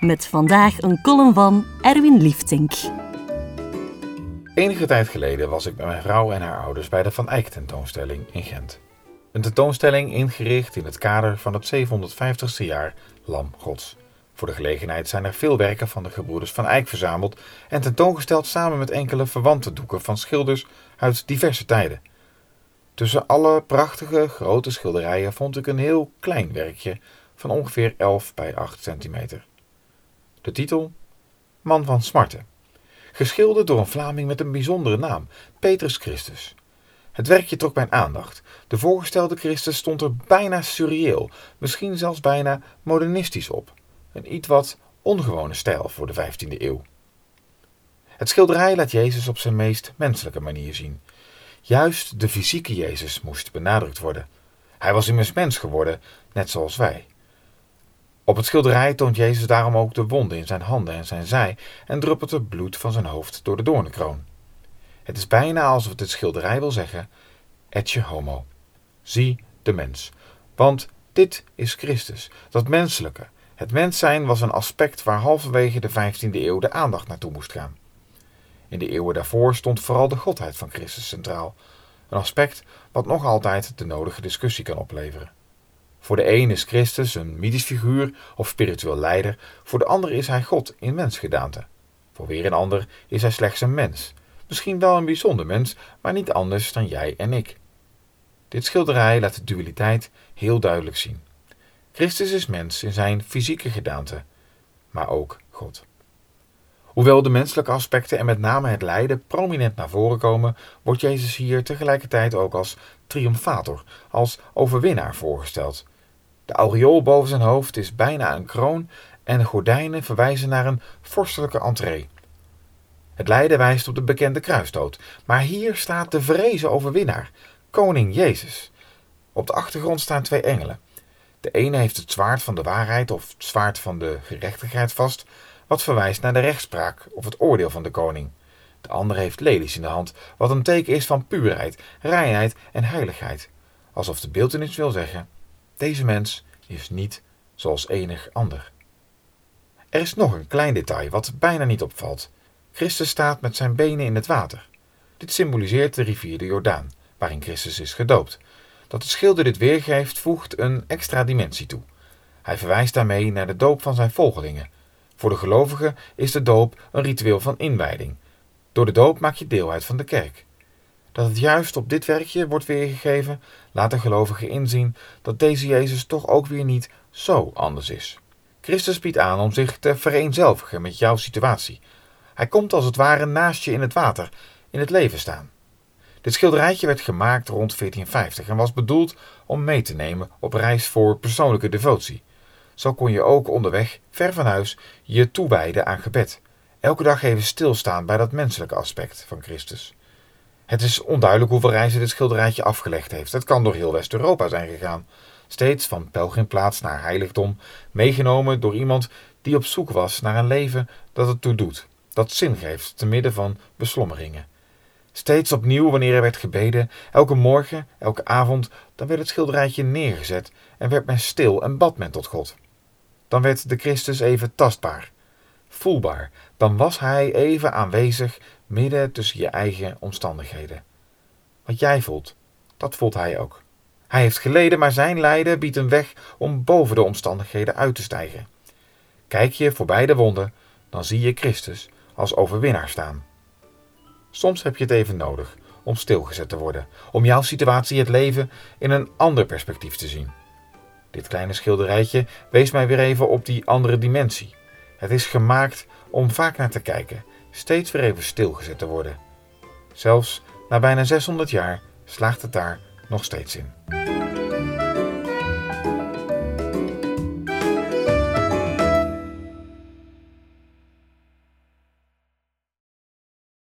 Met vandaag een column van Erwin Liefdink. Enige tijd geleden was ik met mijn vrouw en haar ouders bij de Van Eyck tentoonstelling in Gent. Een tentoonstelling ingericht in het kader van het 750ste jaar Lam Gods. Voor de gelegenheid zijn er veel werken van de gebroeders Van Eyck verzameld en tentoongesteld samen met enkele verwante doeken van schilders uit diverse tijden. Tussen alle prachtige grote schilderijen vond ik een heel klein werkje van ongeveer 11 bij 8 centimeter. De titel? Man van Smarte. Geschilderd door een Vlaming met een bijzondere naam, Petrus Christus. Het werkje trok mijn aandacht. De voorgestelde Christus stond er bijna surreëel, misschien zelfs bijna modernistisch op. Een iets wat ongewone stijl voor de 15e eeuw. Het schilderij laat Jezus op zijn meest menselijke manier zien. Juist de fysieke Jezus moest benadrukt worden. Hij was immers mens geworden, net zoals wij. Op het schilderij toont Jezus daarom ook de wonden in zijn handen en zijn zij en druppelt het bloed van zijn hoofd door de doornenkroon. Het is bijna alsof dit schilderij wil zeggen: Etje homo. Zie de mens. Want dit is Christus, dat menselijke. Het mens zijn was een aspect waar halverwege de 15e eeuw de aandacht naartoe moest gaan. In de eeuwen daarvoor stond vooral de godheid van Christus centraal, een aspect wat nog altijd de nodige discussie kan opleveren. Voor de een is Christus een mythisch figuur of spiritueel leider, voor de ander is hij God in mensgedaante. Voor weer een ander is hij slechts een mens, misschien wel een bijzonder mens, maar niet anders dan jij en ik. Dit schilderij laat de dualiteit heel duidelijk zien. Christus is mens in zijn fysieke gedaante, maar ook God. Hoewel de menselijke aspecten en met name het lijden prominent naar voren komen, wordt Jezus hier tegelijkertijd ook als triomfator, als overwinnaar voorgesteld. De aureool boven zijn hoofd is bijna een kroon en de gordijnen verwijzen naar een vorstelijke entree. Het lijden wijst op de bekende kruisdood, maar hier staat de vrezen overwinnaar, koning Jezus. Op de achtergrond staan twee engelen. De ene heeft het zwaard van de waarheid of het zwaard van de gerechtigheid vast, wat verwijst naar de rechtspraak of het oordeel van de koning. De andere heeft lelies in de hand, wat een teken is van puurheid, reinheid en heiligheid. Alsof de beeldenis wil zeggen: deze mens is niet zoals enig ander. Er is nog een klein detail wat bijna niet opvalt. Christus staat met zijn benen in het water. Dit symboliseert de rivier de Jordaan, waarin Christus is gedoopt. Dat de schilder dit weergeeft voegt een extra dimensie toe. Hij verwijst daarmee naar de doop van zijn volgelingen. Voor de gelovigen is de doop een ritueel van inwijding. Door de doop maak je deel uit van de kerk. Dat het juist op dit werkje wordt weergegeven, laat de gelovigen inzien dat deze Jezus toch ook weer niet zo anders is. Christus biedt aan om zich te vereenzelvigen met jouw situatie. Hij komt als het ware naast je in het water, in het leven staan. Dit schilderijtje werd gemaakt rond 1450 en was bedoeld om mee te nemen op reis voor persoonlijke devotie. Zo kon je ook onderweg, ver van huis, je toewijden aan gebed. Elke dag even stilstaan bij dat menselijke aspect van Christus. Het is onduidelijk hoeveel reizen dit schilderijtje afgelegd heeft. Het kan door heel West-Europa zijn gegaan. Steeds van pelgrimplaats naar heiligdom, meegenomen door iemand die op zoek was naar een leven dat het toe doet, dat zin geeft te midden van beslommeringen. Steeds opnieuw wanneer er werd gebeden, elke morgen, elke avond, dan werd het schilderijtje neergezet en werd men stil en bad men tot God. Dan werd de Christus even tastbaar, voelbaar, dan was hij even aanwezig midden tussen je eigen omstandigheden. Wat jij voelt, dat voelt hij ook. Hij heeft geleden, maar zijn lijden biedt een weg om boven de omstandigheden uit te stijgen. Kijk je voorbij de wonden, dan zie je Christus als overwinnaar staan. Soms heb je het even nodig om stilgezet te worden, om jouw situatie, het leven, in een ander perspectief te zien. Dit kleine schilderijtje wees mij weer even op die andere dimensie. Het is gemaakt om vaak naar te kijken, steeds weer even stilgezet te worden. Zelfs na bijna 600 jaar slaagt het daar nog steeds in.